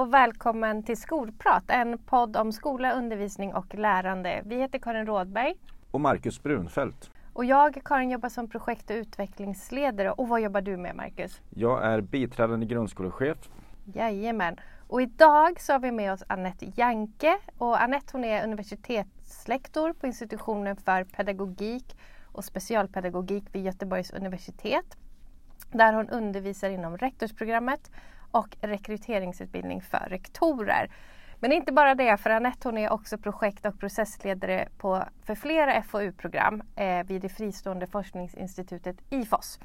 Och välkommen till Skolprat, en podd om skola, undervisning och lärande. Vi heter Karin Rådberg. Och Marcus Brunfeldt. Och jag, Karin, jobbar som projekt och utvecklingsledare. Och vad jobbar du med, Marcus? Jag är biträdande grundskolechef. Jajamän. Och idag så har vi med oss Annette Janke. Och Annette hon är universitetslektor på institutionen för pedagogik och specialpedagogik vid Göteborgs universitet. Där hon undervisar inom rektorsprogrammet och rekryteringsutbildning för rektorer. Men inte bara det, för Anette hon är också projekt och processledare på, för flera FoU-program eh, vid det fristående forskningsinstitutet IFOS.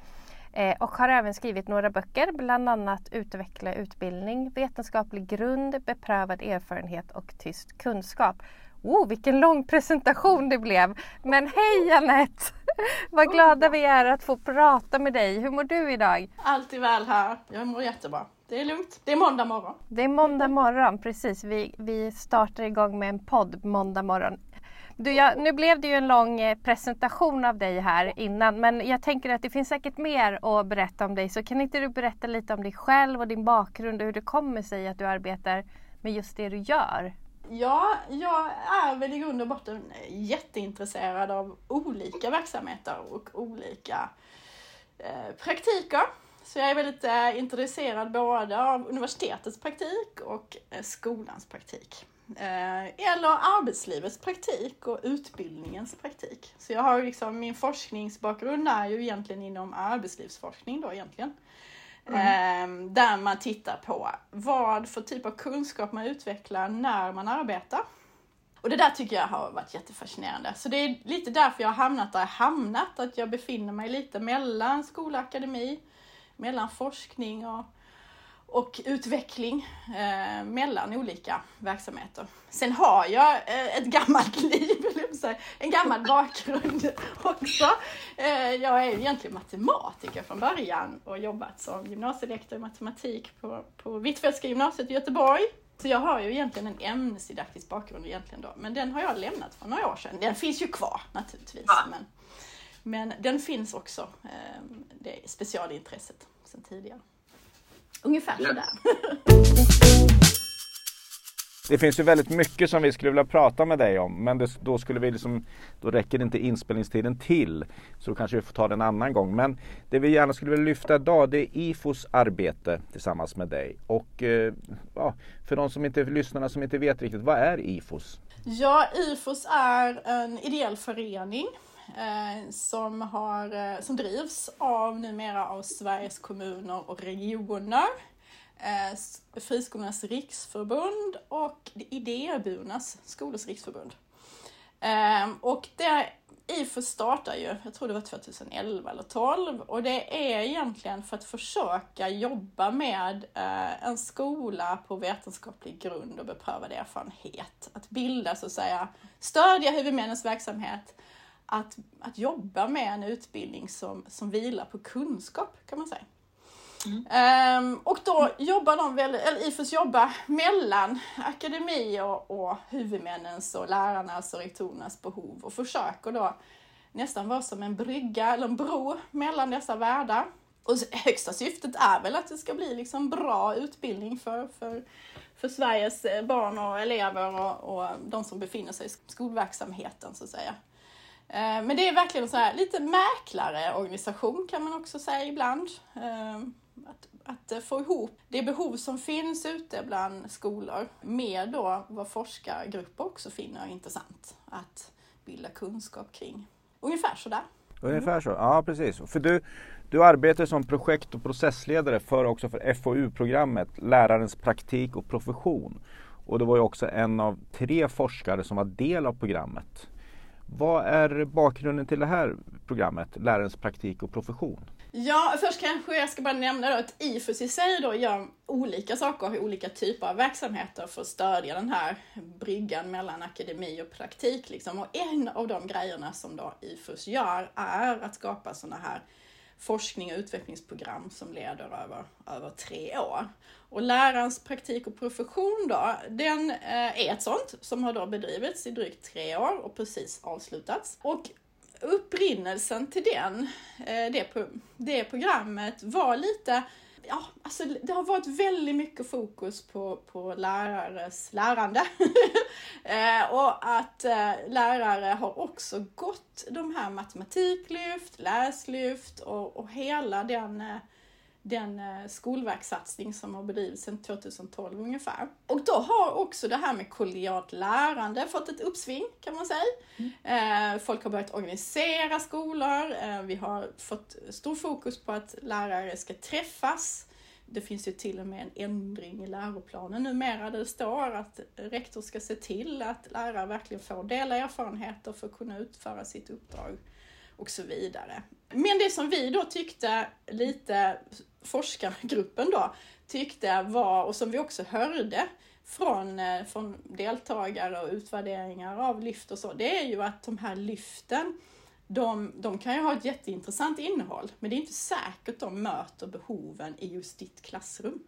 Eh, och har även skrivit några böcker, bland annat Utveckla utbildning, Vetenskaplig grund, Beprövad erfarenhet och Tyst kunskap. Oh, vilken lång presentation det blev! Men hej Anette! Vad glada vi är att få prata med dig. Hur mår du idag? Allt är väl här. Jag mår jättebra. Det är lugnt. Det är måndag morgon. Det är måndag morgon, precis. Vi, vi startar igång med en podd måndag morgon. Du, jag, nu blev det ju en lång eh, presentation av dig här innan men jag tänker att det finns säkert mer att berätta om dig så kan inte du berätta lite om dig själv och din bakgrund och hur det kommer sig att du arbetar med just det du gör? Ja, jag är väl i grund och botten jätteintresserad av olika verksamheter och olika eh, praktiker. Så jag är väldigt eh, intresserad både av universitetets praktik och eh, skolans praktik. Eh, eller arbetslivets praktik och utbildningens praktik. Så jag har liksom, min forskningsbakgrund är ju egentligen inom arbetslivsforskning då egentligen. Mm. Där man tittar på vad för typ av kunskap man utvecklar när man arbetar. Och det där tycker jag har varit jättefascinerande. Så det är lite därför jag har hamnat där jag hamnat, att jag befinner mig lite mellan skola och akademi, mellan forskning och och utveckling eh, mellan olika verksamheter. Sen har jag eh, ett gammalt liv, en gammal bakgrund också. Eh, jag är egentligen matematiker från början och jobbat som gymnasielektor i matematik på, på Hvitfeldtska gymnasiet i Göteborg. Så jag har ju egentligen en ämnesdidaktisk bakgrund egentligen då, men den har jag lämnat för några år sedan. Den finns ju kvar naturligtvis, ja. men, men den finns också, eh, det specialintresset sedan tidigare. Ungefär sådär. Det finns ju väldigt mycket som vi skulle vilja prata med dig om men det, då skulle vi liksom, då räcker inte inspelningstiden till. Så då kanske vi får ta det en annan gång. Men det vi gärna skulle vilja lyfta idag det är IFOs arbete tillsammans med dig. Och eh, ja, för de som inte, lyssnarna som inte vet riktigt, vad är IFOS? Ja, IFOS är en ideell förening eh, som, har, eh, som drivs av numera av Sveriges kommuner och regioner, eh, Friskolornas riksförbund och Idéburnas skolors riksförbund. Eh, och det IFO startar ju, jag tror det var 2011 eller 12 och det är egentligen för att försöka jobba med eh, en skola på vetenskaplig grund och beprövad erfarenhet. Att bilda så att säga, stödja huvudmännens verksamhet att, att jobba med en utbildning som, som vilar på kunskap kan man säga. Mm. Um, och då jobbar de väl, eller IFUS jobbar mellan akademi och, och huvudmännens och lärarnas och rektorernas behov och försöker då nästan vara som en brygga eller en bro mellan dessa världar. Och högsta syftet är väl att det ska bli liksom bra utbildning för, för, för Sveriges barn och elever och, och de som befinner sig i skolverksamheten så att säga. Eh, men det är verkligen så här, lite mäklareorganisation kan man också säga ibland. Eh, att, att eh, få ihop det behov som finns ute bland skolor med då vad forskargrupper också finner intressant att bilda kunskap kring. Ungefär sådär. Ungefär så, ja precis. För du, du arbetar som projekt och processledare för också för FoU-programmet Lärarens praktik och profession. Och det var ju också en av tre forskare som var del av programmet. Vad är bakgrunden till det här programmet, Lärarens praktik och profession? Ja, först kanske jag ska bara nämna då att IFUS i sig då gör olika saker, har olika typer av verksamheter för att stödja den här bryggan mellan akademi och praktik. Liksom. Och en av de grejerna som då IFUS gör är att skapa sådana här forskning och utvecklingsprogram som leder över, över tre år. Och lärarens praktik och profession då, den eh, är ett sånt som har då bedrivits i drygt tre år och precis avslutats. Och upprinnelsen till den, eh, det, det programmet var lite ja, alltså det har varit väldigt mycket fokus på, på lärares lärande. eh, och att eh, lärare har också gått de här matematiklyft, läslyft och, och hela den eh, den eh, skolverkssatsning som har bedrivits sedan 2012 ungefär. Och då har också det här med kollegialt lärande fått ett uppsving kan man säga. Mm. Folk har börjat organisera skolor, eh, vi har fått stor fokus på att lärare ska träffas. Det finns ju till och med en ändring i läroplanen numera där det står att rektor ska se till att lärare verkligen får dela erfarenheter för att kunna utföra sitt uppdrag och så vidare. Men det som vi då tyckte lite, forskargruppen då, tyckte var, och som vi också hörde från, eh, från deltagare och utvärderingar av lyft och så, det är ju att de här lyften, de, de kan ju ha ett jätteintressant innehåll, men det är inte säkert de möter behoven i just ditt klassrum.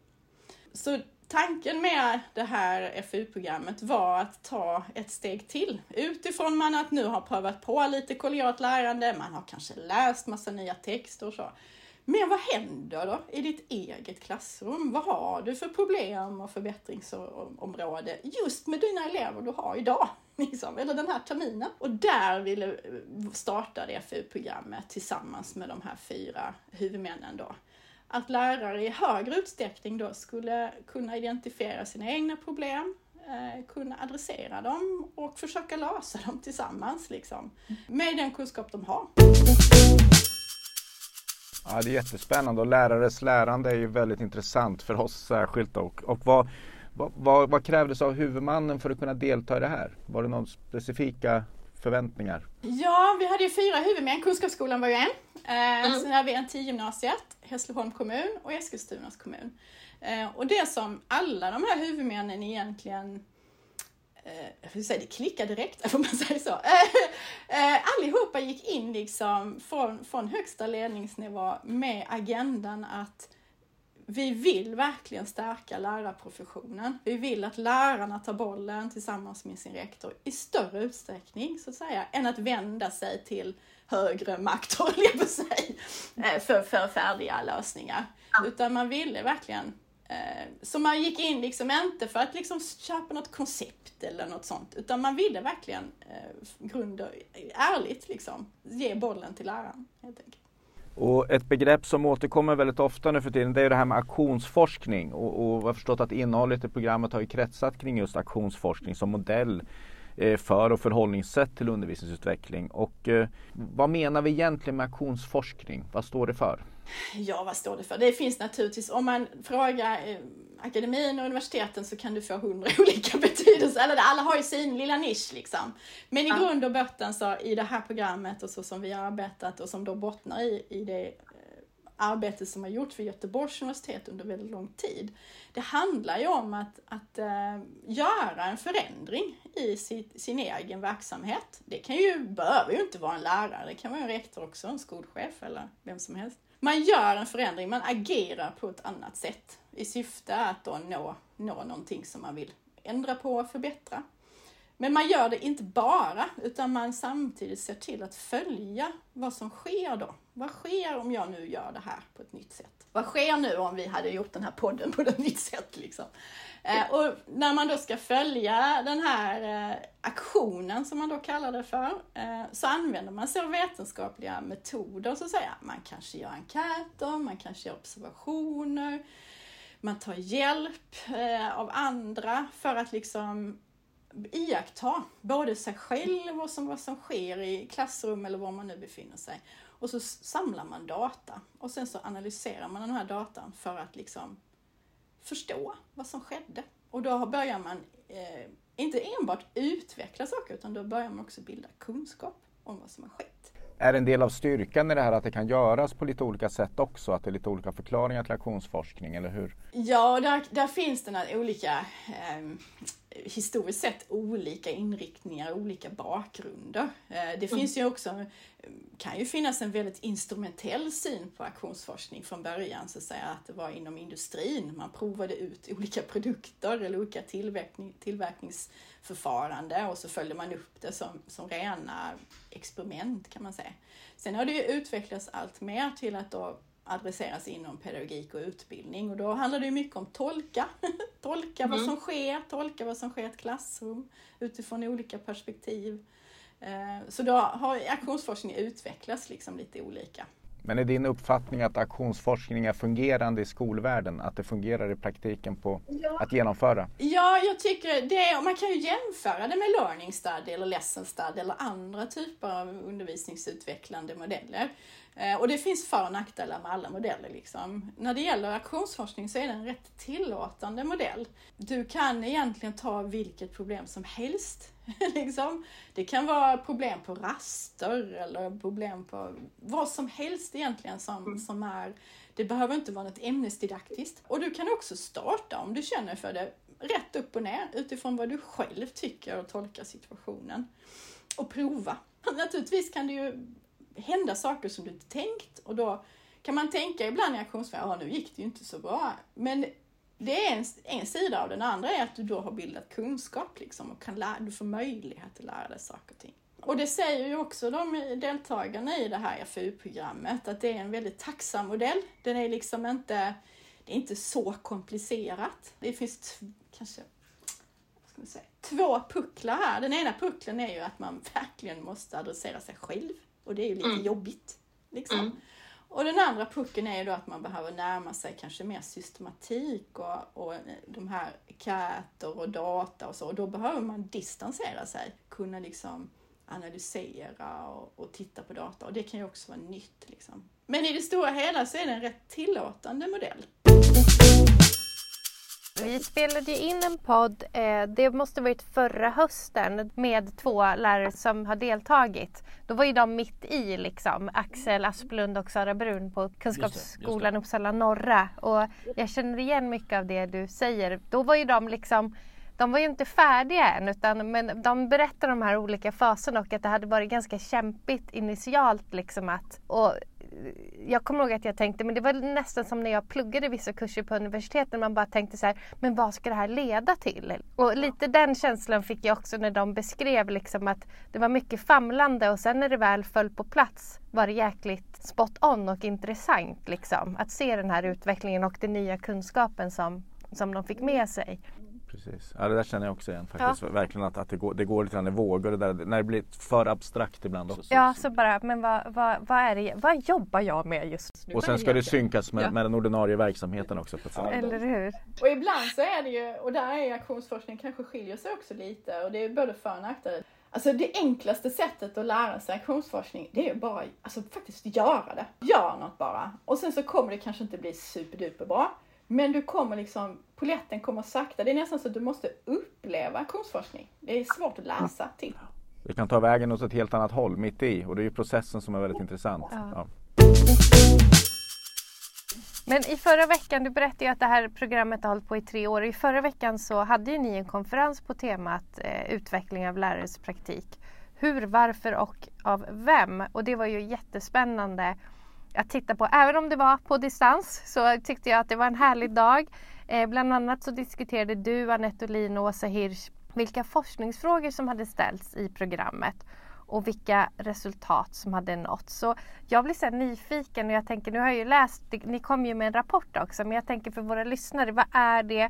Så tanken med det här FU-programmet var att ta ett steg till. Utifrån man att nu har prövat på lite kollegialt lärande, man har kanske läst massa nya texter och så. Men vad händer då i ditt eget klassrum? Vad har du för problem och förbättringsområde just med dina elever du har idag? Liksom, eller den här terminen. Och där ville starta det FU-programmet tillsammans med de här fyra huvudmännen då att lärare i högre utsträckning då skulle kunna identifiera sina egna problem, eh, kunna adressera dem och försöka lösa dem tillsammans liksom, med den kunskap de har. Ja, det är jättespännande och lärares lärande är ju väldigt intressant för oss särskilt. Och, och vad, vad, vad krävdes av huvudmannen för att kunna delta i det här? Var det några specifika förväntningar? Ja, vi hade ju fyra huvudmän. Kunskapsskolan var ju en. Eh, mm. Sen hade vi NT-gymnasiet, Hässleholm kommun och Eskilstunas kommun. Eh, och det som alla de här huvudmännen egentligen eh, jag vill säga, det klickade direkt, får man säga så. Allihopa gick in liksom från, från högsta ledningsnivå med agendan att vi vill verkligen stärka lärarprofessionen. Vi vill att lärarna tar bollen tillsammans med sin rektor i större utsträckning så att säga, än att vända sig till högre makt, håller jag på att säga, eh, för, för färdiga lösningar. Utan man ville verkligen eh, så man gick in liksom inte för att liksom köpa något koncept eller något sånt, utan man ville verkligen eh, grund och, ärligt liksom ge bollen till läraren. Helt enkelt. Och ett begrepp som återkommer väldigt ofta nu för tiden det är det här med aktionsforskning. Och, och jag har förstått att innehållet i programmet har ju kretsat kring just aktionsforskning som modell eh, för och förhållningssätt till undervisningsutveckling. Och eh, vad menar vi egentligen med aktionsforskning? Vad står det för? Ja, vad står det för? Det finns naturligtvis, om man frågar eh, akademin och universiteten så kan du få hundra olika betydelser. Eller alla har ju sin lilla nisch liksom. Men i ja. grund och botten så i det här programmet och så som vi har arbetat och som då bottnar i, i det eh, arbete som har gjorts för Göteborgs universitet under väldigt lång tid. Det handlar ju om att, att uh, göra en förändring i sitt, sin egen verksamhet. Det kan ju, behöver ju inte vara en lärare, det kan vara en rektor också, en skolchef eller vem som helst. Man gör en förändring, man agerar på ett annat sätt i syfte att då nå, nå någonting som man vill ändra på och förbättra. Men man gör det inte bara, utan man samtidigt ser till att följa vad som sker då. Vad sker om jag nu gör det här på ett nytt sätt? Vad sker nu om vi hade gjort den här podden på ett nytt sätt? Liksom? Eh, och när man då ska följa den här eh, aktionen, som man då kallar det för, eh, så använder man sig av vetenskapliga metoder, så att säga. Man kanske gör enkäter, man kanske gör observationer, man tar hjälp eh, av andra för att liksom iaktta både sig själv och som, vad som sker i klassrum eller var man nu befinner sig. Och så samlar man data och sen så analyserar man den här datan för att liksom förstå vad som skedde. Och då börjar man eh, inte enbart utveckla saker utan då börjar man också bilda kunskap om vad som har skett. Är en del av styrkan i det här att det kan göras på lite olika sätt också? Att det är lite olika förklaringar till aktionsforskning, eller hur? Ja, där, där finns det några olika eh, historiskt sett olika inriktningar, olika bakgrunder. Eh, det finns ju också, kan ju finnas en väldigt instrumentell syn på aktionsforskning från början, så att säga att det var inom industrin. Man provade ut olika produkter eller olika tillverkning, tillverkningsförfarande och så följde man upp det som, som rena experiment kan man säga. Sen har det ju utvecklats allt mer till att då adresseras inom pedagogik och utbildning. Och då handlar det mycket om tolka. tolka mm. vad som sker, tolka vad som sker i ett klassrum utifrån olika perspektiv. Eh, så då har aktionsforskning utvecklats liksom lite olika. Men är din uppfattning att aktionsforskning är fungerande i skolvärlden? Att det fungerar i praktiken på ja. att genomföra? Ja, jag tycker det. Man kan ju jämföra det med learning study eller lesson study eller andra typer av undervisningsutvecklande modeller. Eh, och det finns för och nackdelar med alla modeller. Liksom. När det gäller aktionsforskning så är det en rätt tillåtande modell. Du kan egentligen ta vilket problem som helst. liksom. Det kan vara problem på raster eller problem på vad som helst egentligen som, mm. som är det behöver inte vara något ämnesdidaktiskt. Och du kan också starta om du känner för det rätt upp och ner utifrån vad du själv tycker och tolkar situationen. Och prova. Naturligtvis kan det ju hända saker som du inte tänkt och då kan man tänka ibland i aktionsfärg, ja nu gick det ju inte så bra. Men det är en, en sida av den andra är att du då har bildat kunskap liksom och kan lära, du får möjlighet att lära dig saker och ting. Och det säger ju också de deltagarna i det här FU-programmet att det är en väldigt tacksam modell. Den är liksom inte, det är inte så komplicerat. Det finns kanske säga, två pucklar här. Den ena pucklen är ju att man verkligen måste adressera sig själv och det är ju lite mm. jobbigt. Liksom. Mm. Och den andra pucken är ju då att man behöver närma sig kanske mer systematik och, och de här käter och data och så. Och då behöver man distansera sig, kunna liksom analysera och, och, titta på data. Och det kan ju också vara nytt. Liksom. Men i det stora hela så är det en rätt tillåtande modell. Vi spelade ju in en podd, eh, det måste varit förra hösten, med två lärare som har deltagit. Då var ju de mitt i liksom, Axel Asplund och Sara Brun på Kunskapsskolan Uppsala norra. Och jag känner igen mycket av det du säger. Då var ju de liksom de var ju inte färdiga än utan, men de berättar de här olika faserna och att det hade varit ganska kämpigt initialt. Liksom att, och jag kommer ihåg att jag tänkte, men det var nästan som när jag pluggade vissa kurser på universiteten. Man bara tänkte så här, men vad ska det här leda till? Och lite den känslan fick jag också när de beskrev liksom att det var mycket famlande och sen när det väl föll på plats var det jäkligt spot on och intressant liksom. Att se den här utvecklingen och den nya kunskapen som, som de fick med sig. Precis. Ja, det där känner jag också igen faktiskt. Ja. Verkligen att, att det, går, det går lite grann i vågor. Det där, när det blir för abstrakt ibland också. Ja, så bara, men vad, vad, vad, är det, vad jobbar jag med just nu? Och sen ska det synkas med, ja. med den ordinarie verksamheten också. På ja, Eller hur? Och ibland så är det ju, och där är aktionsforskning kanske skiljer sig också lite och det är både för och nackdelar. Alltså det enklaste sättet att lära sig aktionsforskning, det är ju bara alltså faktiskt göra det. Gör något bara. Och sen så kommer det kanske inte bli superduper bra. Men du kommer liksom, poletten kommer sakta. Det är nästan så att du måste uppleva aktionsforskning. Det är svårt att läsa till. Det kan ta vägen åt ett helt annat håll mitt i och det är ju processen som är väldigt intressant. Ja. Ja. Men i förra veckan, du berättade ju att det här programmet har hållit på i tre år. I förra veckan så hade ju ni en konferens på temat eh, utveckling av lärares praktik. Hur, varför och av vem? Och det var ju jättespännande att titta på. Även om det var på distans så tyckte jag att det var en härlig dag. Eh, bland annat så diskuterade du, Anette Olin och Åsa Hirsch vilka forskningsfrågor som hade ställts i programmet och vilka resultat som hade nåtts. Så jag blir så nyfiken och jag tänker, nu har jag ju läst, ni kom ju med en rapport också, men jag tänker för våra lyssnare, vad är det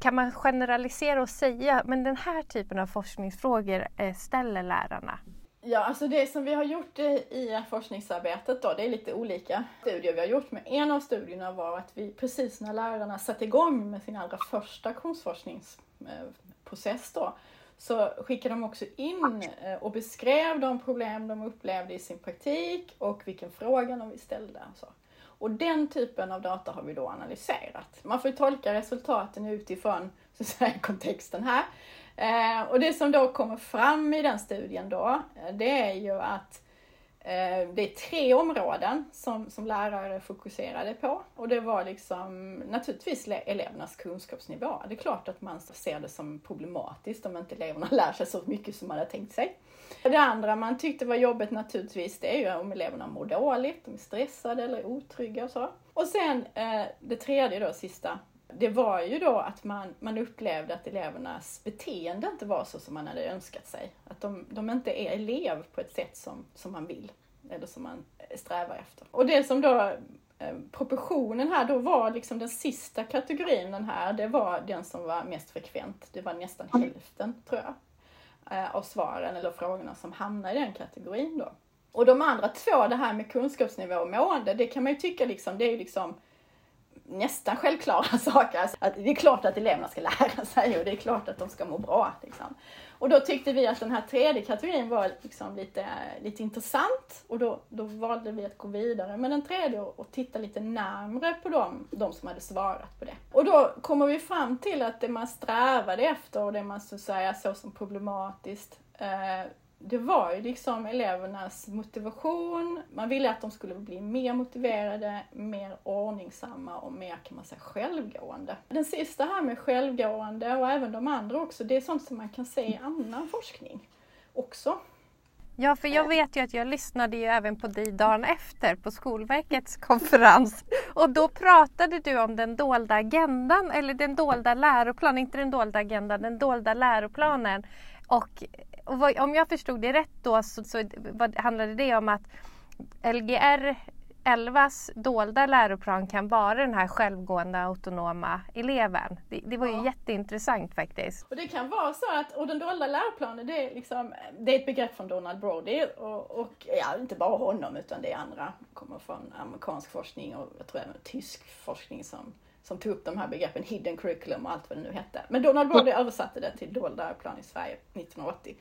kan man generalisera och säga, men den här typen av forskningsfrågor eh, ställer lärarna? Ja, alltså det som vi har gjort i forskningsarbetet då, det är lite olika studier vi har gjort. Men en av studierna var att vi precis när lärarna satte igång med sin allra första aktionsforskningsprocess då, så skickade de också in eh, och beskrev de problem de upplevde i sin praktik och vilken fråga de ställde. Så. Och den typen av data har vi då analyserat. Man får tolka resultaten utifrån så att säga, kontexten här. Eh, och det som då kommer fram i den studien då, eh, det är ju att eh, det är tre områden som, som lärare fokuserade på. Och det var liksom naturligtvis elevernas kunskapsnivå. Det är klart att man ser det som problematiskt om inte eleverna lär sig så mycket som man hade tänkt sig. Det andra man tyckte var jobbigt naturligtvis, det är ju om eleverna mår dåligt, de är stressade eller otrygga och så. Och sen eh, det tredje då, sista, det var ju då att man, man upplevde att elevernas beteende inte var så som man hade önskat sig. Att de, de inte är elev på ett sätt som, som man vill eller som man strävar efter. Och det som då eh, proportionen här då var liksom den sista kategorin den här, det var den som var mest frekvent. Det var nästan hälften tror jag eh, av svaren eller frågorna som hamnade i den kategorin då. Och de andra två, det här med kunskapsnivå och mående, det kan man ju tycka liksom, det är ju liksom nästan självklara saker. Alltså, att det är klart att eleverna ska lära sig och det är klart att de ska må bra. Liksom. Och då tyckte vi att den här tredje kategorin var liksom lite, lite intressant och då, då valde vi att gå vidare med den tredje och, och titta lite närmre på dem, de som hade svarat på det. Och då kommer vi fram till att det man strävade efter och det man så säga såg som problematiskt eh, det var ju liksom elevernas motivation. Man ville att de skulle bli mer motiverade, mer ordningsamma och mer kan man säga självgående. Den sista här med självgående och även de andra också, det är sånt som man kan se i annan forskning också. Ja, för jag vet ju att jag lyssnade ju även på dig dagen efter på Skolverkets konferens. Och då pratade du om den dolda agendan, eller den dolda läroplanen, inte den dolda agendan, den dolda läroplanen. Och och vad, om jag förstod det rätt då så, så vad, handlade det om att Lgr 11s dolda läroplan kan vara den här självgående autonoma eleven. Det, det var ju ja. jätteintressant faktiskt. Och det kan vara så att, och den dolda läroplanen det är, liksom, det är ett begrepp från Donald Brody och, och ja, inte bara honom utan det är andra, kommer från amerikansk forskning och jag tror även tysk forskning som som tog upp de här begreppen hidden curriculum och allt vad det nu hette. Men Donald Brody översatte det till dold läroplan i Sverige 1980.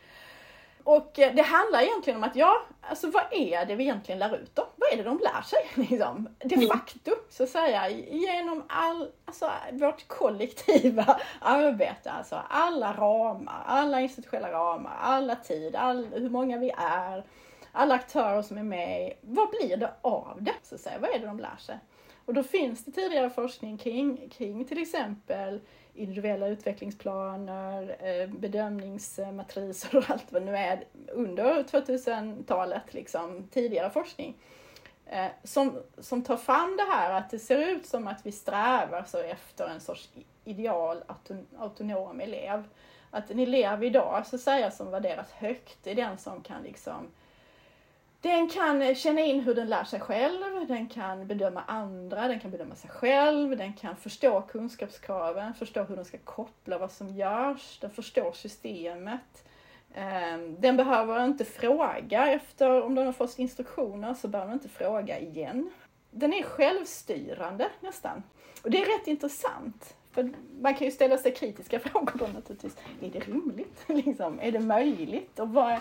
Och eh, det handlar egentligen om att, ja, alltså vad är det vi egentligen lär ut då? Vad är det de lär sig? Liksom? De mm. facto, så att säga, genom all, alltså, vårt kollektiva arbete, alltså alla ramar, alla institutionella ramar, alla tid, all, hur många vi är, alla aktörer som är med. Vad blir det av det? Så att säga? Vad är det de lär sig? Och då finns det tidigare forskning kring, kring till exempel individuella utvecklingsplaner, eh, bedömningsmatriser och allt vad det nu är under 2000-talet, liksom, tidigare forskning. Eh, som, som tar fram det här att det ser ut som att vi strävar så efter en sorts ideal autonom elev. Att en elev idag, så att säga, som värderas högt, är den som kan liksom den kan eh, känna in hur den lär sig själv, den kan bedöma andra, den kan bedöma sig själv, den kan förstå kunskapskraven, förstå hur den ska koppla vad som görs, den förstår systemet. Ehm, den behöver inte fråga efter, om den har fått instruktioner så behöver den inte fråga igen. Den är självstyrande nästan. Och det är rätt intressant. För man kan ju ställa sig kritiska frågor då naturligtvis. Är det rimligt? liksom, är det möjligt? Och vad,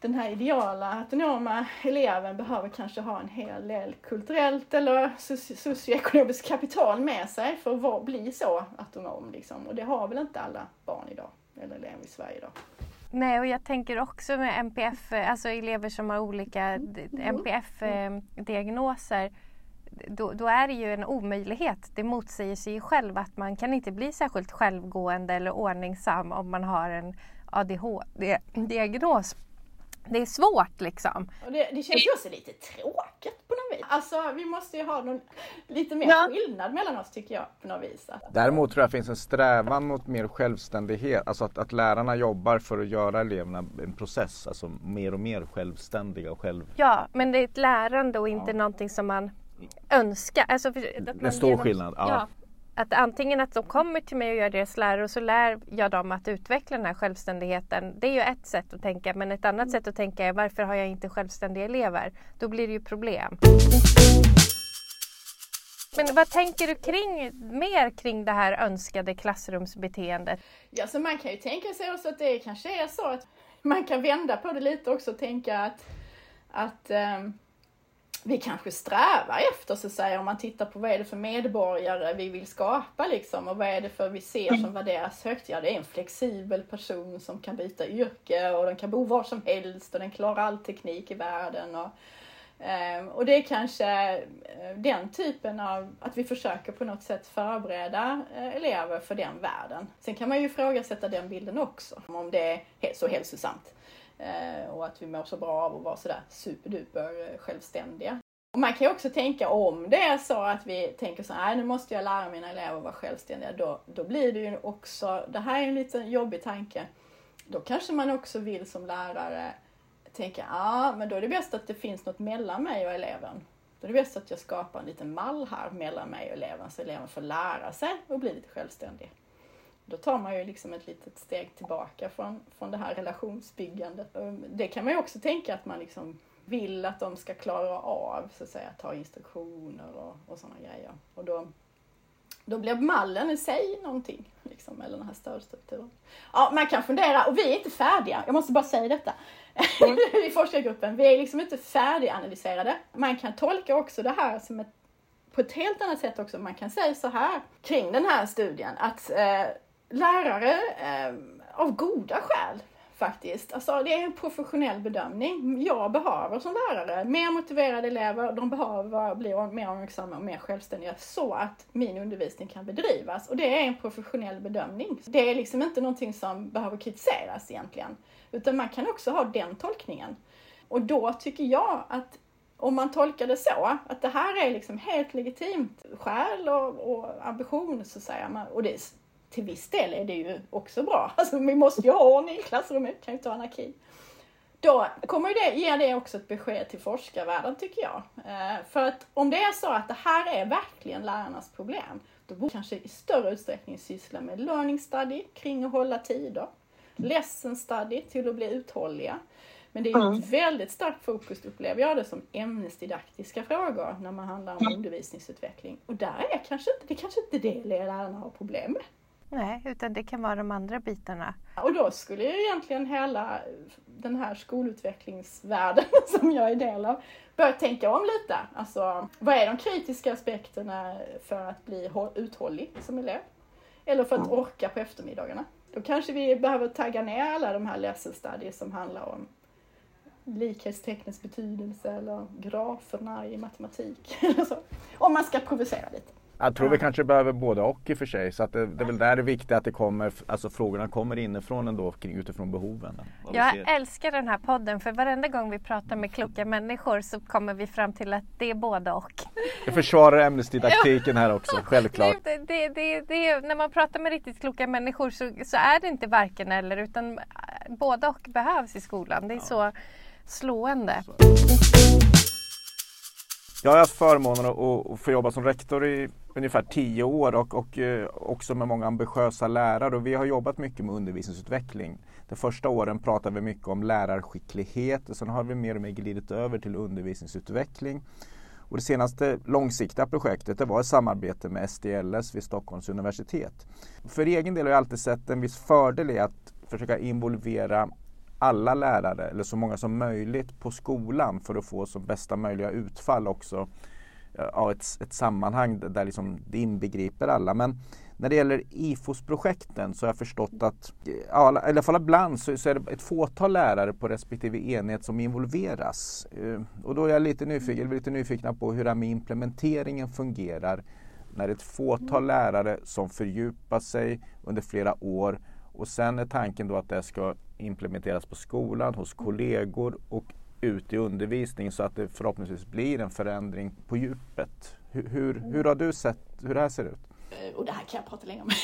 den här ideala autonoma eleven behöver kanske ha en hel del kulturellt eller socioekonomiskt kapital med sig för att bli så autonom. Liksom. Och det har väl inte alla barn idag, eller elever i Sverige idag. Nej, och jag tänker också med NPF, alltså elever som har olika NPF-diagnoser. Då, då, är det ju en omöjlighet. Det motsäger sig ju själv att man kan inte bli särskilt självgående eller ordningsam om man har en ADHD-diagnos det är svårt liksom. Och det, det känns ju också lite tråkigt på något vis. Alltså vi måste ju ha någon, lite mer ja. skillnad mellan oss tycker jag på något vis. Däremot tror jag det finns en strävan mot mer självständighet. Alltså att, att lärarna jobbar för att göra eleverna en process, alltså mer och mer självständiga och själv... Ja, men det är ett lärande och inte ja. någonting som man önskar. Alltså en stor genom, skillnad. Ja att antingen att de kommer till mig och gör deras lärare och så lär jag dem att utveckla den här självständigheten. Det är ju ett sätt att tänka men ett annat sätt att tänka är varför har jag inte självständiga elever? Då blir det ju problem. Men vad tänker du kring, mer kring det här önskade klassrumsbeteendet? Ja, så man kan ju tänka sig också att det kanske är så att man kan vända på det lite också och tänka att, att um vi kanske strävar efter så att säga om man tittar på vad är det för medborgare vi vill skapa liksom och vad är det för vi ser som värderas högt. Ja det är en flexibel person som kan byta yrke och den kan bo var som helst och den klarar all teknik i världen. Och, ehm, och det är kanske eh, den typen av, att vi försöker på något sätt förbereda eh, elever för den världen. Sen kan man ju ifrågasätta den bilden också, om det är så hälsosamt. Eh, och att vi mår så bra av att vara sådär superduper eh, självständiga. Och man kan ju också tänka om det är så att vi tänker så här, nu måste jag lära mina elever att vara självständiga. Då, då blir det ju också, det här är en liten jobbig tanke, då kanske man också vill som lärare tänka, ja ah, men då är det bäst att det finns något mellan mig och eleven. Då är det bäst att jag skapar en liten mall här mellan mig och eleven så eleven får lära sig och bli lite självständig. Då tar man ju liksom ett litet steg tillbaka från, från det här relationsbyggandet. Det kan man ju också tänka att man liksom vill att de ska klara av, så att säga, ta instruktioner och, och sådana grejer. Och då, då blir mallen i sig någonting, liksom, eller den här stödstrukturen. Ja, man kan fundera, och vi är inte färdiga, jag måste bara säga detta. Mm. I forskargruppen, vi är liksom inte färdiganalyserade. Man kan tolka också det här som ett, på ett helt annat sätt också. Man kan säga så här kring den här studien, att eh, lärare eh, av goda skäl faktiskt. Alltså det är en professionell bedömning. Jag behöver som lärare mer motiverade elever, de behöver bli mer omtänksamma och mer självständiga så att min undervisning kan bedrivas. Och det är en professionell bedömning. Det är liksom inte någonting som behöver kritiseras egentligen. Utan man kan också ha den tolkningen. Och då tycker jag att om man tolkar det så, att det här är liksom helt legitimt skäl och, och ambition så att säga. Och det till viss del är det ju också bra. Alltså vi måste ju ha ordning i klassrummet, kan ju inte ha anarki. Då kommer det, ge det också ett besked till forskarvärlden tycker jag. Eh, för att om det är så att det här är verkligen lärarnas problem, då borde kanske i större utsträckning syssla med learning study kring att hålla tider. Lesson study till att bli uthålliga. Men det är ju ett väldigt starkt fokus, upplever jag det, som ämnesdidaktiska frågor när man handlar om undervisningsutveckling. Och där är kanske inte, det är kanske inte det lärarna har problem med. Nej, utan det kan vara de andra bitarna. Och då skulle ju egentligen hela den här skolutvecklingsvärlden som jag är del av börja tänka om lite. Alltså, vad är de kritiska aspekterna för att bli uthållig som elev? Eller för att orka på eftermiddagarna? Då kanske vi behöver tagga ner alla de här lesson studies som handlar om likhetstecknets betydelse eller graferna i matematik. Om man ska provocera lite. Jag tror ja. vi kanske behöver både och i och för sig. Så att det, det är väl där det är viktigt att det kommer, alltså frågorna kommer inifrån ändå utifrån behoven. Jag älskar den här podden för varenda gång vi pratar med kloka människor så kommer vi fram till att det är både och. Jag försvarar ämnesdidaktiken här också, självklart. Det, det, det, när man pratar med riktigt kloka människor så, så, är det inte varken eller utan både och behövs i skolan. Det är ja. så slående. Så. Jag har haft förmånen att, få jobba som rektor i ungefär tio år och, och eh, också med många ambitiösa lärare och vi har jobbat mycket med undervisningsutveckling. De första åren pratade vi mycket om lärarskicklighet och sen har vi mer och mer glidit över till undervisningsutveckling. Och det senaste långsiktiga projektet det var ett samarbete med SDLS vid Stockholms universitet. För egen del har jag alltid sett en viss fördel i att försöka involvera alla lärare eller så många som möjligt på skolan för att få så bästa möjliga utfall också ja, ett, ett sammanhang där liksom det inbegriper alla. Men när det gäller IFOS-projekten så har jag förstått att, ja, i alla fall ibland så, så är det ett fåtal lärare på respektive enhet som involveras. Eh, och då är jag lite nyfiken, lite nyfikna på hur det här med implementeringen fungerar när ett fåtal lärare som fördjupar sig under flera år och sen är tanken då att det ska implementeras på skolan, hos kollegor och ut i undervisning så att det förhoppningsvis blir en förändring på djupet. Hur, hur, hur har du sett hur det här ser ut? Eh, och det här kan jag prata länge om.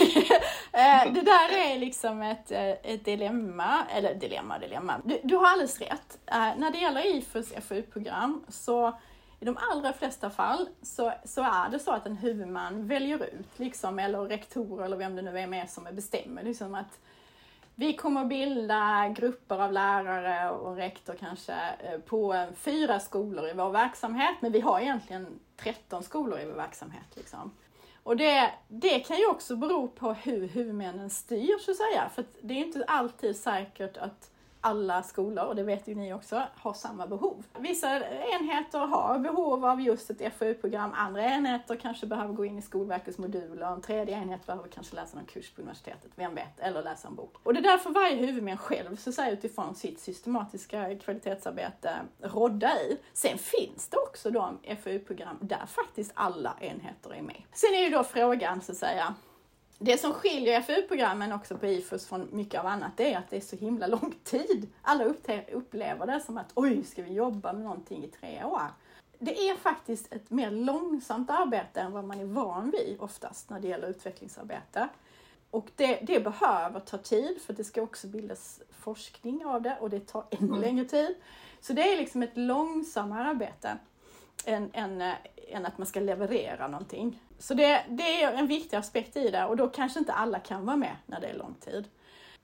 Eh, det där är liksom ett, eh, ett dilemma, eller dilemma, dilemma. Du, du har alldeles rätt. När det gäller IFUs FoU-program så i de allra flesta fall så, så är det så att en huvudman väljer ut, liksom, eller rektor eller vem det nu är med som bestämmer liksom att vi kommer att bilda grupper av lärare och rektor kanske eh, på fyra skolor i vår verksamhet, men vi har egentligen 13 skolor i vår verksamhet. Liksom. Och det, det kan ju också bero på hur huvudmännen styr, så att säga. För det är inte alltid säkert att alla skolor, och det vet ju ni också, har samma behov. Vissa enheter har behov av just ett FoU-program, andra enheter kanske behöver gå in i Skolverkets moduler, en tredje enhet behöver kanske läsa någon kurs på universitetet, vem vet, eller läsa en bok. Och det är därför varje huvudman själv, så att säga, utifrån sitt systematiska kvalitetsarbete, rodda i. Sen finns det också de FoU-program där faktiskt alla enheter är med. Sen är ju då frågan, så att säga, det som skiljer FU-programmen också på IFUS från mycket av annat, det är att det är så himla lång tid. Alla upplever det som att oj, ska vi jobba med någonting i tre år? Det är faktiskt ett mer långsamt arbete än vad man är van vid oftast när det gäller utvecklingsarbete. Och det, det behöver ta tid för det ska också bildas forskning av det och det tar ännu längre tid. Så det är liksom ett långsammare arbete. än, än, eh, än att man ska leverera någonting. Så det, det är en viktig aspekt i det och då kanske inte alla kan vara med när det är lång tid.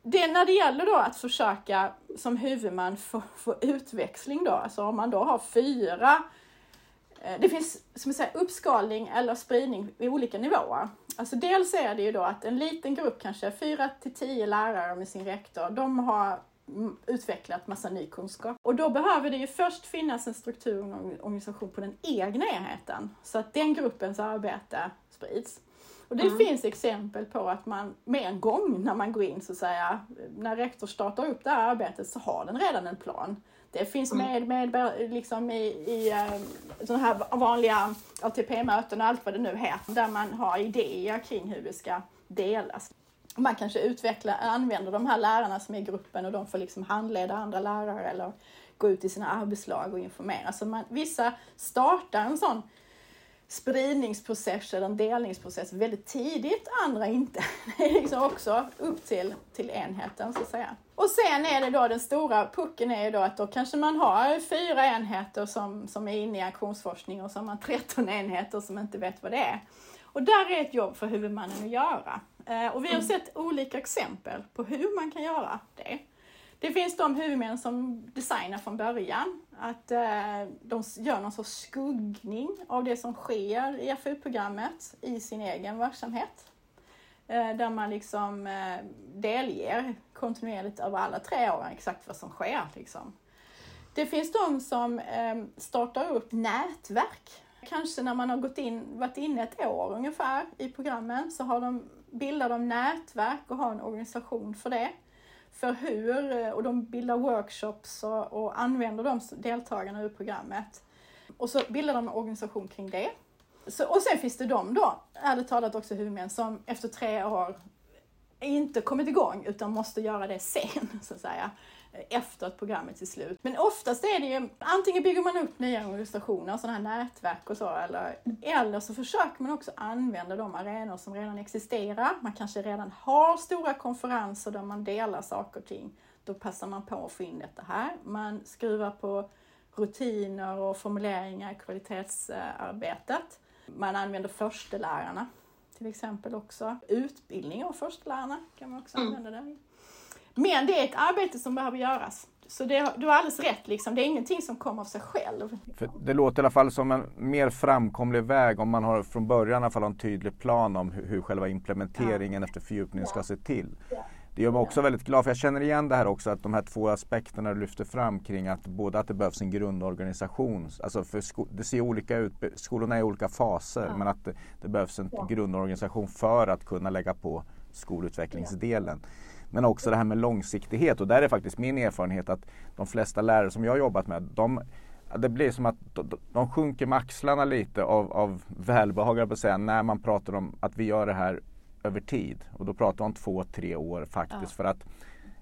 Det, när det gäller då att försöka som huvudman få, få utväxling då, alltså om man då har fyra eh, det finns som jag säger, uppskalning eller spridning i olika nivåer. Alltså dels är det ju då att en liten grupp, kanske fyra till tio lärare med sin rektor, de har utvecklat massa ny kunskap. Och då behöver det ju först finnas en struktur och organisation på den egna enheten så att den gruppens arbete sprids. Och det mm. finns exempel på att man med en gång när man går in så att säga, när rektor startar upp det här arbetet så har den redan en plan. Det finns mm. med, med liksom i, i sådana här vanliga ATP-möten och allt vad det nu heter, där man har idéer kring hur det ska delas. Man kanske utvecklar, använder de här lärarna som är i gruppen och de får liksom handleda andra lärare eller gå ut i sina arbetslag och informera. Så man, vissa startar en sån spridningsprocess eller en delningsprocess väldigt tidigt, andra inte. Det är liksom också upp till, till enheten så att säga. Och sen är det då den stora pucken är ju då att då kanske man har fyra enheter som, som är inne i aktionsforskning och så har man 13 enheter som inte vet vad det är. Och där är ett jobb för huvudmannen att göra. Eh, och vi har sett olika exempel på hur man kan göra det. Det finns de huvudmän som designar från början, att eh, de gör någon sorts skuggning av det som sker i FU-programmet i sin egen verksamhet. Eh, där man liksom delger kontinuerligt över alla tre åren exakt vad som sker. Liksom. Det finns de som startar upp nätverk. Kanske när man har gått in, varit inne ett år ungefär i programmen så har de, bildar de nätverk och har en organisation för det. För hur, eh, och de bildar workshops och, och använder de deltagarna ur programmet. Och så bildar de en organisation kring det. Så, och sen finns det de då, ärligt talat också huvudmän, som efter tre år inte kommit igång utan måste göra det sen, så att säga. Efter att programmet är slut. Men oftast är det ju, antingen bygger man upp nya organisationer, sådana här nätverk och så, eller, eller så försöker man också använda de arenor som redan existerar. Man kanske redan har stora konferenser där man delar saker och ting. Då passar man på att få in detta här. Man skruvar på rutiner och formuleringar i kvalitetsarbetet. Man använder förstelärarna till exempel också. Utbildning av förstelärarna kan man också mm. använda där. Men det är ett arbete som behöver göras. Så det, du har alldeles rätt, liksom. det är ingenting som kommer av sig själv. För det låter i alla fall som en mer framkomlig väg om man har från början i alla fall en tydlig plan om hur, hur själva implementeringen ja. efter fördjupningen ska se till. Ja. Det gör mig också väldigt glad för jag känner igen det här också att de här två aspekterna du lyfter fram kring att både att det behövs en grundorganisation, alltså för det ser olika ut, skolorna är i olika faser ja. men att det, det, behövs en ja. grundorganisation för att kunna lägga på skolutvecklingsdelen. Men också det här med långsiktighet och där är faktiskt min erfarenhet att de flesta lärare som jag har jobbat med, de, det blir som att de, sjunker med axlarna lite av, av välbehag, på säga, när man pratar om att vi gör det här över tid. Och då pratar om två, tre år faktiskt. Ja. För, att,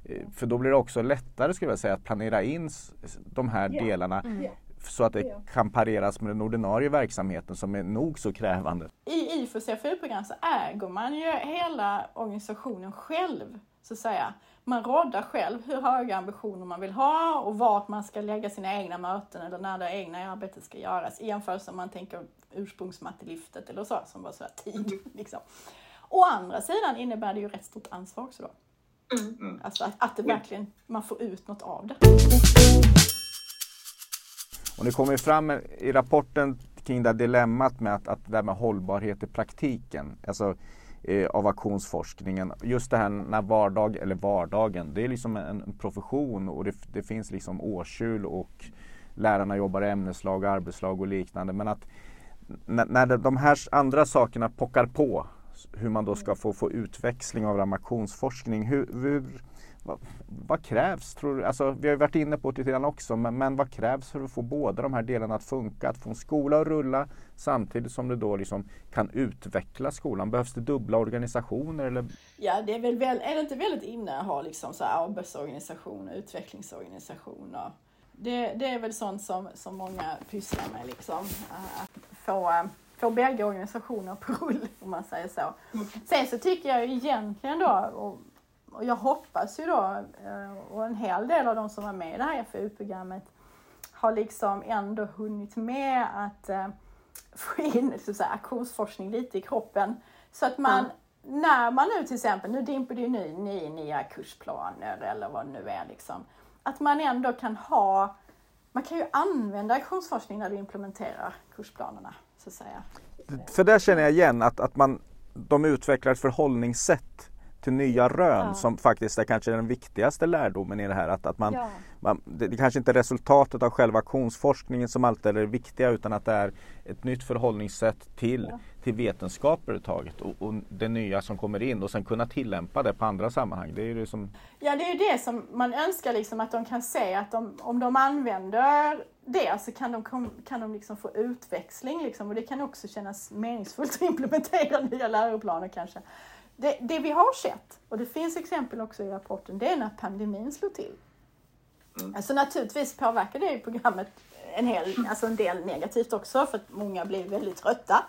eh, för då blir det också lättare skulle jag säga att planera in de här ja. delarna mm. så att det kan pareras med den ordinarie verksamheten som är nog så krävande. I IFOs CFU-program så äger man ju hela organisationen själv så att säga. Man råddar själv hur höga ambitioner man vill ha och vart man ska lägga sina egna möten eller när det egna arbetet ska göras i jämförelse om man tänker ursprungsmatteliftet eller så som var så här tid. Liksom. Å andra sidan innebär det ju rätt stort ansvar också då. Mm. mm. Alltså att, att det verkligen, man får ut något av det. Och det kommer fram i rapporten kring det dilemmat med att, att det där med hållbarhet i praktiken, alltså Eh, av aktionsforskningen. Just det här när vardag, eller vardagen, det är liksom en, en profession och det, det, finns liksom årskjul och lärarna jobbar i ämneslag, arbetslag och liknande. Men att när, när de här andra sakerna pockar på hur man då ska få, få utväxling av ramaktionsforskning. Hur, hur, vad, vad, krävs? Tror du? Alltså, vi har varit inne på det lite grann också, men, men, vad krävs för att få båda de här delarna att funka? Att få en skola att rulla samtidigt som du då liksom kan utveckla skolan. Behövs det dubbla organisationer? Eller? Ja, det är, väl, är det inte väldigt inne att ha liksom så arbetsorganisationer, utvecklingsorganisationer? Det, det är väl sånt som, som många pysslar med, liksom. Att få få bägge organisationer på rull, om man säger så. Sen så tycker jag ju egentligen då, och, och jag hoppas ju då, eh, och en hel del av de som var med i det här FoU-programmet har liksom ändå hunnit med att eh, få in så att säga, aktionsforskning lite i kroppen. Så att man, mm. när man nu till exempel, nu dimper det ju ny, ny, nya kursplaner eller vad det nu är liksom. Att man ändå kan ha, man kan ju använda aktionsforskning när du implementerar kursplanerna. Så att säga. För där känner jag igen att, att man, de utvecklar ett förhållningssätt till nya rön ja. som faktiskt är kanske den viktigaste lärdomen i det här. Att, att man, ja. man, det, det kanske inte är resultatet av själva aktionsforskningen som alltid är det viktiga utan att det är ett nytt förhållningssätt till, ja. till vetenskap överhuvudtaget och, och det nya som kommer in och sen kunna tillämpa det på andra sammanhang. Det är det som... Ja det är ju det som man önskar liksom att de kan se att de, om de använder det så kan de, kan de liksom få utväxling liksom, och det kan också kännas meningsfullt att implementera nya läroplaner kanske det, det, vi har sett, och det finns exempel också i rapporten, det är när pandemin slog till. Mm. Alltså naturligtvis påverkar det programmet en, hel, alltså en del negativt också för att många blev väldigt trötta.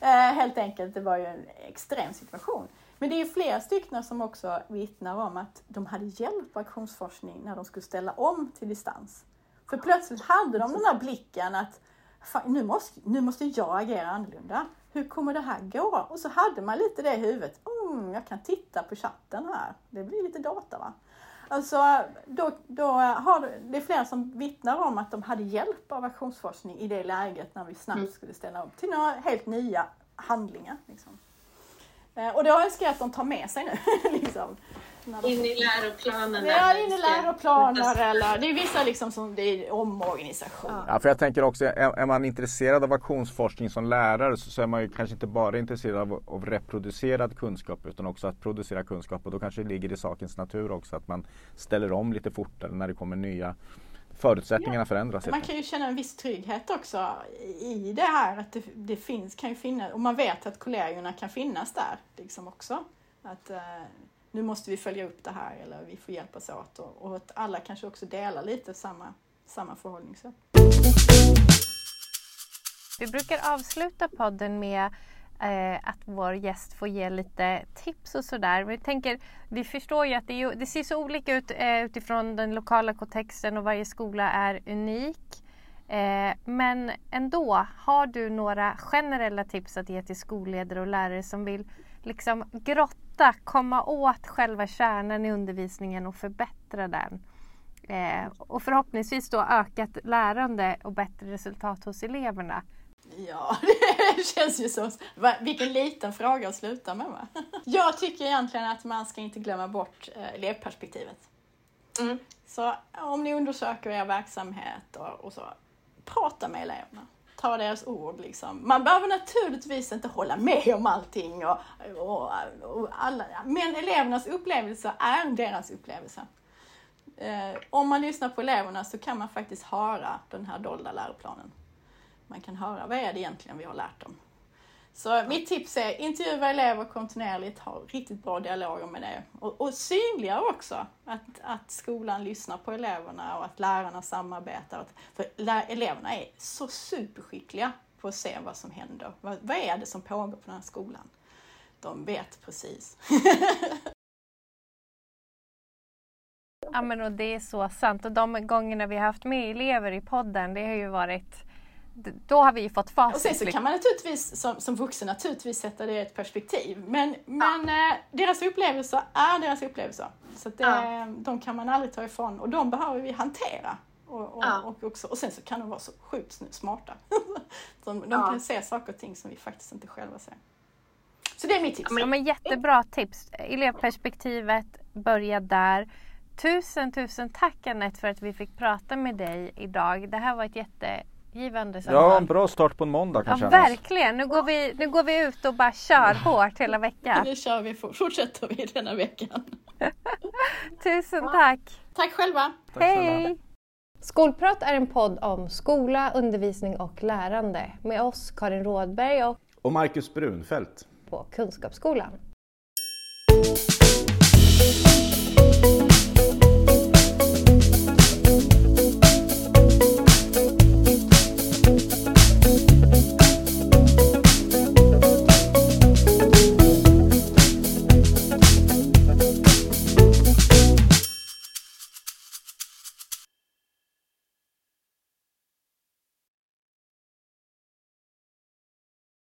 Eh, helt enkelt, det var ju en extrem situation. Men det är fler stycken som också vittnar om att de hade hjälp av aktionsforskning när de skulle ställa om till distans. För plötsligt hade de den här blicken att nu, måste, nu måste jag agera annorlunda. Hur kommer det här gå? Och så hade man lite det i huvudet. Mm, jag kan titta på chatten här. Det blir lite data va? Alltså, då, då har det är flera som vittnar om att de hade hjälp av aktionsforskning i det läget när vi snabbt mm. skulle ställa om till några helt nya handlingar. Liksom. Eh, och det önskar jag att de tar med sig nu. liksom. In i läroplanen? Ja, in i läroplaner eller det är vissa liksom som det är omorganisation. Ja, för jag tänker också, är, är, man intresserad av aktionsforskning som lärare så, så är man ju kanske inte bara intresserad av, av reproducerad kunskap utan också att producera kunskap och då kanske det ligger i sakens natur också att man ställer om lite fortare när det kommer nya förutsättningarna ja. förändras. Man kan ju känna en viss trygghet också i det här att det, det finns, kan ju finnas, och man vet att kollegorna kan finnas där liksom också. Att, uh, nu måste vi följa upp det här eller vi får hjälpas åt och, och att alla kanske också delar lite samma, samma förhållningssätt. Vi brukar avsluta podden med eh, att vår gäst får ge lite tips och sådär. Vi tänker, vi förstår ju att det, det ser så olika ut eh, utifrån den lokala kontexten och varje skola är unik. Eh, men ändå, har du några generella tips att ge till skolledare och lärare som vill liksom grotta, komma åt själva kärnan i undervisningen och förbättra den? Eh, och förhoppningsvis då ökat lärande och bättre resultat hos eleverna. Ja, det känns ju så. Vilken liten fråga att sluta med va? Jag tycker egentligen att man ska inte glömma bort eh, elevperspektivet. Mm. Så om ni undersöker er verksamhet och, och så, prata med eleverna. Ta deras ord liksom. Man behöver naturligtvis inte hålla med om allting och, och, och alla, men elevernas upplevelse är deras upplevelse. Eh, om man lyssnar på eleverna så kan man faktiskt höra den här dolda läroplanen. Man kan höra vad är det egentligen vi har lärt dem. Så mitt tips är intervjua elever kontinuerligt, ha riktigt bra dialoger med det. Och, och synliggör också att, att skolan lyssnar på eleverna och att lärarna samarbetar. För eleverna är så superskickliga på att se vad som händer. Vad, vad är det som pågår på den här skolan? De vet precis. ja men och det är så sant och de gångerna vi har haft med elever i podden det har ju varit då har vi fått facit. Och sen så kan man naturligtvis som, som vuxen naturligtvis sätta det i ett perspektiv. Men, men ja. eh, deras upplevelser är deras upplevelser. Så det, ja. de kan man aldrig ta ifrån och de behöver vi hantera. Och, och, ja. och, också, och sen så kan de vara så sjukt smarta. de, de kan se saker och ting som vi faktiskt inte själva ser. Så det är mitt tips. Ja, men jättebra tips. Elevperspektivet, börja där. Tusen, tusen tack Anette för att vi fick prata med dig idag. Det här var ett jätte givande samtal. Ja, en bra start på en måndag kan ja, Verkligen, nu går, vi, nu går vi ut och bara kör hårt hela veckan. Nu kör vi, fortsätter vi denna veckan. Tusen tack! Tack själva! Tack Hej! Skolprat är en podd om skola, undervisning och lärande med oss Karin Rådberg och, och Marcus Brunfeldt på Kunskapsskolan.